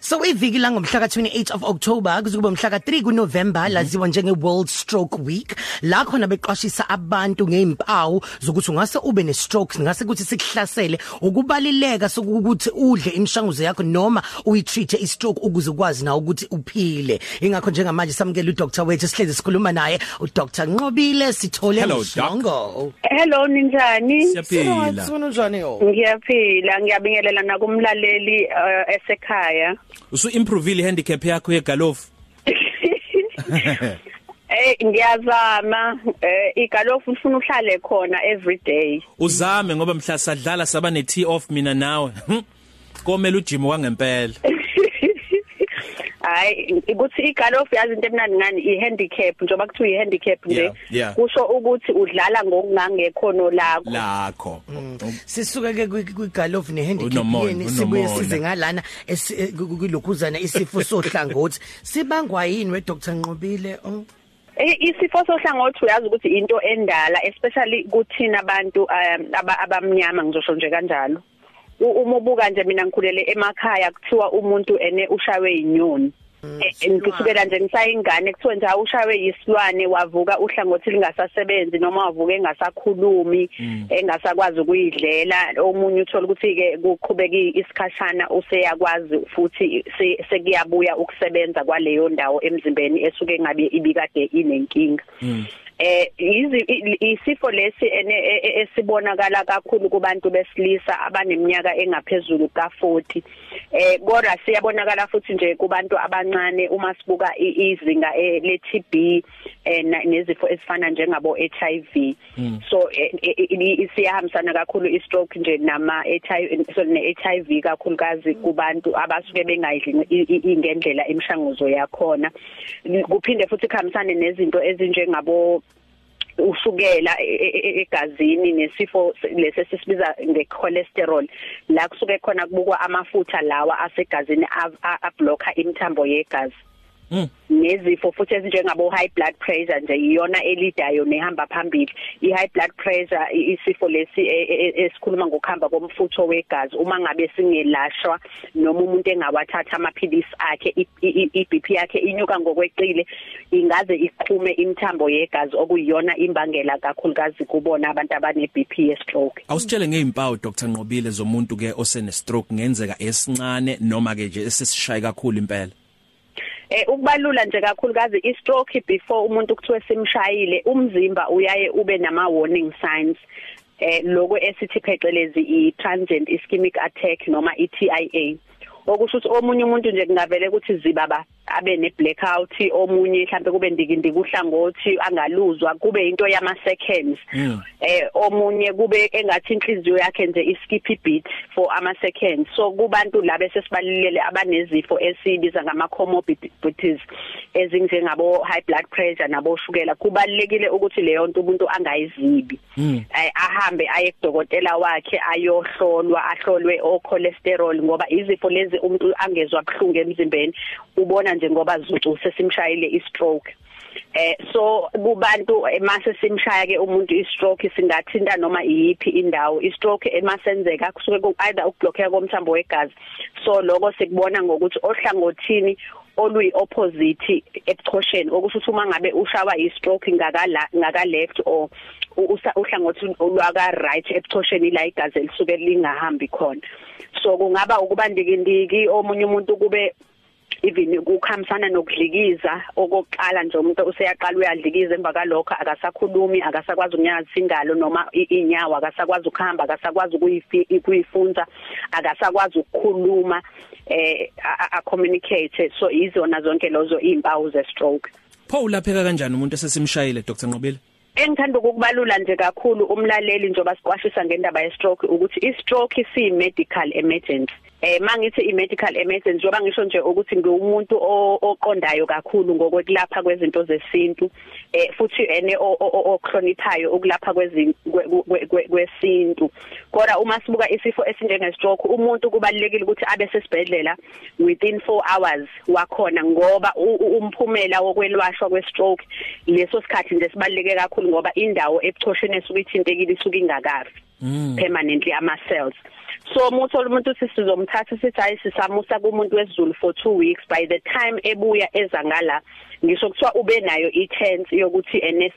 So iviki la ngomhla ka28 of October kuzokuba umhla ka3 kuNovember laziwa njenge World Stroke Week. La khona beqwashisa abantu ngeimpawu zokuthi ungase ube ne stroke ngase kuthi sikuhlasele. Ukubalileka sokuthi udle imishanguzo yakho noma uyitreat i stroke ukuze ukwazi na ukuthi uphile. Ingakho njengamanje samukela uDr wethu sihlezi sikhuluma naye uDr Nqobile sithole Hello, uhlongo Hello ninjani? Siyaphila. Sibona njani yo Ngiyaphila, ngiyabingelela nakumlaleli uh, esekhaya. Usu improve handicap yakho yegalofu. Eh ngiyazama eh igalofu ufuna uhlale khona every day. Uzame ngoba mhla sadlala saba ne tee off mina nawe. Hm? Komela ujim kwangempela. Hayi ukuthi igalofu yazi into emnandi ngani ihandicap njengoba kuthiwa ihandicap nje kusho ukuthi udlala ngokungangekhono lakho. Lakho. Sisuka ke kwigalofu nehandicap yeni sibuye size ngalana eh, ku- kulokhuzana isifo sohlangothi. Sibangwa yini we Dr Nqobile? Oh. Eh, isifo sohlangothi uyazi ukuthi into endala especially kuthina abantu aba- abamnyama ngizosho nje kanjalo. Uma ubuka nje mina ngikhulele emakhaya kuthiwa umuntu ene ushawe inyoni Eh, ngisukela nje ngisayingane kuthiwa nje awushawe yisilwane wavuka uhlangothi lingasasebenzi noma wavuka engasakhulumi engasakwazi ukuyidlela. Omunye uthola ukuthi ke kuqhubeka isikhashana useyakwazi futhi se- sekuyabuya ukusebenza kwaleyo ndawo emzimbeni esuke ngabe ibikade inenkinga. Eh isifo lesi e- e- esibonakala kakhulu kubantu besilisa abaneminyaka engaphezulu ka40 eh kodwa siyabonakala futhi nje kubantu abancane uma sibuka izinga eh, le TB eh, nezifo ezifana njengabo HIV so eh, eh, eh, siyahambisana kakhulu i stroke nje nama HIV so ne HIV kakhulukazi kubantu abasuke bengayidli ingendlela emishanguzo yakhona. Kuphinde futhi khamisane nezinto ezinjengabo ushukela e- e- e- egazini nesifo lesi sisibiza ngecholesterol la kusuke khona kubukwa amafutha lawa asegazini ablocka imithambo yegazi Mm. Nezifo futhi ezinjengabo high blood pressure nje iyona elidayo nehamba phambili. I high blood pressure i- isifo lesi e- e- e- esikhuluma ngokuhamba komfutho wegazi. Uma ngabe singelashwa noma umuntu engawathatha amaphilisi akhe i- i- i BP yakhe inyuka ngokweqile ingaze iqhume imithambo yegazi okuyiyona imbangela kakhulukazi kubona abantu abane BP ye stroke Awusitshele ngeimpawu Dr. Nqobile zomuntu ke osene stroke ngenzeka esincane noma ke nje esesishaye kakhulu impela. Eh ukubalula nje kakhulukazi i stroke before umuntu kuthiwe simshayile umzimba uyaye ube nama warning signs. Eh lokho esithi phecelezi i transient ischemic attack noma i TIA okusho ukuthi omunye umuntu nje kungavele ukuthi zibaba abe ne blackout omunye mhlambe kube ndikindiki uhlangothi angaluzwa kube into yama seconds Mm. eh omunye kube engathi inhliziyo yakhe nje iskip beat for ama seconds so kubantu la bese sibalilele abanezifo esibiza ngama comorbidities ezinjengabo high blood pressure nabo shukela kubalekile ukuthi leyo nto umuntu angayizibi Mm. eh, ahambe aye kudokotela wakhe ayohlolwa ahlolwe o cholesterol ngoba izifo lezi umuntu angezwa kuhlungu emzimbeni ubona nje ngoba zucu sesimshayile i stroke eh so kubantu emase simshaya ke umuntu i stroke singathinta noma iyiphi indawo. I stroke emasenzeka kusuke ku either ukublockeka komthambo wegazi. So lokho sikubona ngokuthi ohlangothini oluyi opposite ebuchosheni okusho ukuthi uma ngabe ushawa i stroke ngakala ngaka left or uhlangothi olwaka right ebuchosheni la igazi lisuke lingahambi khona. So kungaba ukubandikindiki omunye umuntu kube even ukukhambisana nokudlikiza okokuqala nje umuntu useyaqala uyadlikiza emva kalokho akasakhulumi akasakwazi ukunyaza ingalo noma inyawo akasakwazi ukuhamba akasakwazi ukuyifunza akasakwazi ukukhuluma eh a- communicate so izona zonke lozo impawu ze stroke Pho ulapheka kanjani umuntu esesimshayile Dr. Nqobile? engithanda ukukubalula nje kakhulu umlaleli njoba siqwashisa ngendaba ye stroke ukuthi i stroke si medical emergency. Eh mangithi i medical emergency njoba ngisho nje ukuthi ngiwumuntu oqondayo kakhulu ngokwekulapha kwezinto zesintu eh futhi ene o- o- o- ohloniphayo ukulapha kwezinto kodwa uma sibuka isifo esinjenge stroke umuntu kubalekile ukuthi abe sesibhedlela within 4 hours wakhona ngoba umphumela wokwelwashwa kwe stroke leso sikhathi nje sibaleke kakhulu ngoba indawo ebuchosheni esuke ithintekile isuke ingakafi Mm. permanently ama cells so muthola umuntu sisizomthatha sithi hayi sisamusa kumuntu wesiZulu for 2 weeks. By the time ebuya eza ngala ngisho kuthiwa ube nayo i-tense yokuthi ene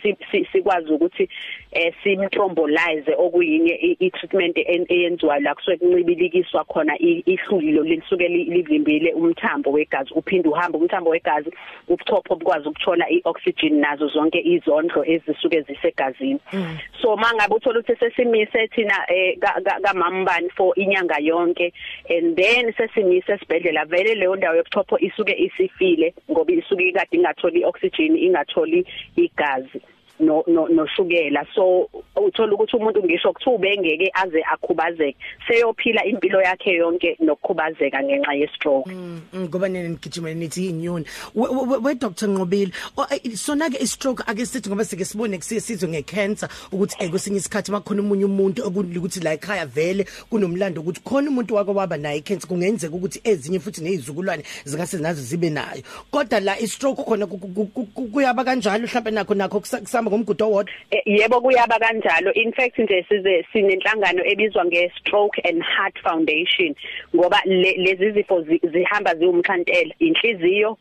sikwazi ukuthi eh simthrombolize okuyinye i-treatment eyenziwa la kusuke kuncibilikiswa khona ihlulilo lisuke livimbile umthambo wegazi uphinde uhamba umthambo wegazi ubuchopho bukwazi ukuthola ioxygen nazo zonke izondlo ezisuke zisegazini mm. so mangabe uthola ukuthi sesimise thina eh, kamambani for inyanga yonke and then sesimise esibhedlela vele leyo ndawo yobuchopho isuke isifile ngoba isuke ikade ingatholi ioxygen ingatholi igazi no noshukela. So uthola ukuthi umuntu ngisho kuthiwa ubengeke aze akhubazeke. Seyophila impilo yakhe yonke nokukhubazeka ngenxa ye stroke mm, mm, ngoba nene nigijima nithi inyoni? We Dr Nqobile eh, sona ke i stroke ake sithi ngoba sike sibone kusizwe nge cancer ukuthi ekwesinye isikhathi makhona umunye umuntu ukuthi la ekhaya vele kunomlando ukuthi khona umuntu wake waba nayo i cancer kungenzeka ukuthi ezinye futhi nezizukulwane zingase nazo zibe nayo. Kodwa la i stroke khona kuyaba kanjalo mhlawumbe nakho nakho kusamba ngomgudu owodwa? Eh, yebo kuyaba kanjalo. In fact nje size sinenhlangano ebizwa nge Stroke and Heart Foundation ngoba lezi zifo zihamba ziwumkhantela inhliziyo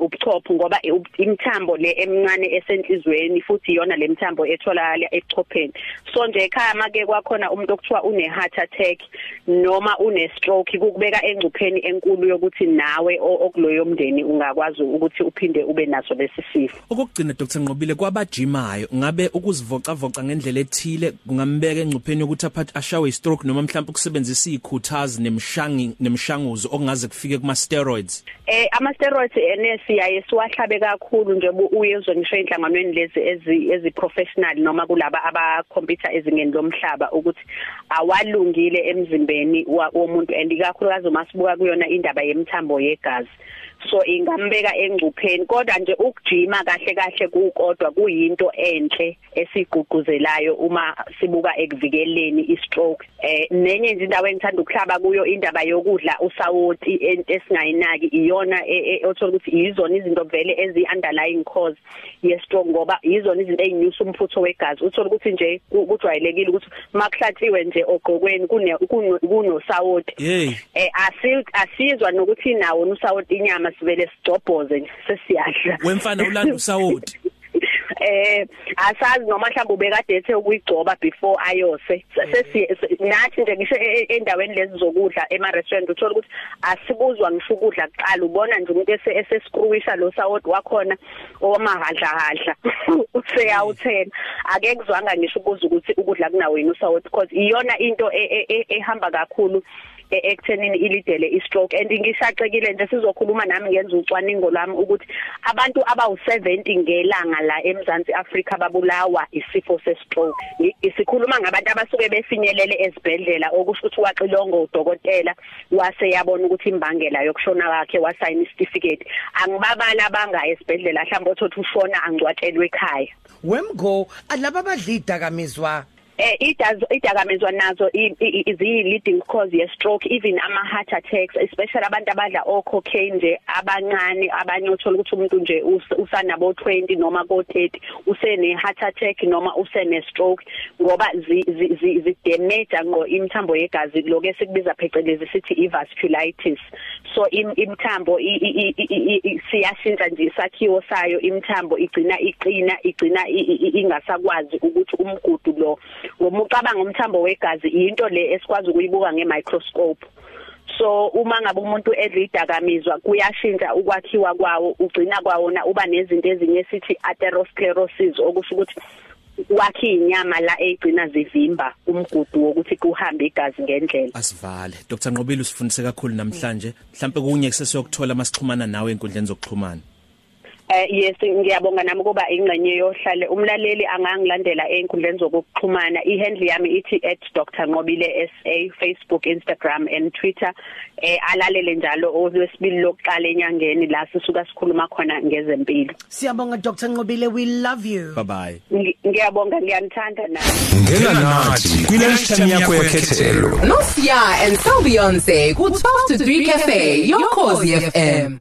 ubuchopho ngoba imthambo le emncane esenhlizweni futhi iyona lemthambo etholakala echopheni so nje ekhaya make kwakhona umuntu okuthiwa une heart attack noma une stroke kukubeka engcupheni enkulu yokuthi nawe okuloyo mndeni ungakwazi ukuthi uphinde ube naso lesi sifo. Okugcina Dr Nqobile kwabajima nayo ngabe ukuzivocavoca ngendlela ethile kungambeka engcupheni yokuthi aphathi ashawe stroke noma mhlawumbe ukusebenzisa ikhuthazi nemshangi nemshanguzo okungaze kufike kuma steroids eh ama steroids enesi yaye siwahlabe kakhulu nje uyezwe ngisho enhlanganweni lezi ezi ezi professional noma kulaba aba computer ezingeni lomhlaba ukuthi awalungile emzimbeni womuntu. And ikakhulukazi uma sibuka kuyona indaba yemthambo yegazi so ingambeka engcupheni kodwa nje ukujima kahle kahle kukodwa kuyinto enhle esiguquzelayo uma sibuka ekuvikeleni istroke. Eh nenye nje indawo engithanda ukuhlaba kuyo indaba yokudla usawoti esingayinaki iyona e, e, othola ukuthi yizona izinto vele ezi underlying cause ye stroke ngoba yizona izinto ezinyusa umfutho wegazi. Uthola ukuthi nje kujwayelekile ukuthi makuhlathiwe nje ogqokweni kune kunosawoti. Eh asizwa nokuthi nawo usawoti inyama sivele sijobhoze sesiyadla. Wemfana ulanda usawoti? Eh asazi noma mhlawumbe ubekade ethe ukuyigcoba before ayose. Sesi nathi nje ngisho e, e, endaweni lezi zokudla ema restaurant uthola ukuthi asibuzwa ngisho ukudla kuqala ubona nje umuntu esescrewisha lo sawoti wakhona omahadla hadla useyawuthena. Ake kuzwanga ngisho ukuza ukuthi ukudla kunawo yini usawoti because iyona into e, ehamba kakhulu ekuthenini ilidele istroke. And ngishaqekile nje sizokhuluma nami ngenza ucwaningo lami ukuthi abantu abawu70 ngelanga la eMzansi Afrika babulawa isifo sestroke. Isikhuluma ngabantu abasuke befinyelele ezibhedlela okusho ukuthi waxilongo udokotela wase yabona ukuthi imbangela yokushona kwakhe wasayina certificate angibabala banga esibhedlela mhlawumbe othothi ushona angcwatshelwe ekhaya. Wemgo alaba badlida kamizwa eh idakamizwa nazo izi leading cause ye stroke even ama heart attacks especially abantu abadla o cocaine nje abancane abanye uthola ukuthi umuntu nje usanabo 20 noma ko 30 usene heart attack noma usene stroke ngoba zi damage ngo imthambo yegazi lokho esikubiza phecelezi sithi ivasculitis. So imthambo siyashintsha nje isakhiwo sayo imthambo igcina iqina igcina ingasakwazi ukuthi umgudu lo ngoba ucabanga umthambo wegazi into le esikwazi ukuyibuka ngemicroscope. So uma ngabe umuntu edla idakamizwa kuyashintsha ukwakhiwa kwawo ugcina kwawona uba nezinto ezinye sithi atherosclerosis okusho ukuthi wakhe inyama la egcina zivimba umgudu wokuthi kuhambe igazi ngendlela. Asivale. Dr Nqobile usifundise kakhulu namhlanje. Mhlawumbe kunye kusesiyokuthola masixhumana nawe enkundleni zokuxhumana. Eh yes ngiyabonga nami kuba ingxenye yohlale. Umlaleli angangilandela einkundleni zokuxhumana. Ihandle yami ithi @drnqobile SA Facebook Instagram and Twitter. Eh alalele njalo olwesibili lokuqala enyangeni la sisuka sikhuluma khona ngezempilo. Siyabonga Dr Nqobile we love you. Bye bye Ngiyabonga ngiyanithanda nawe Ngena nathi kwileshini yakho yekhethelo. Nosia and Beyonce ku 12 to 3 cafe your cozy FM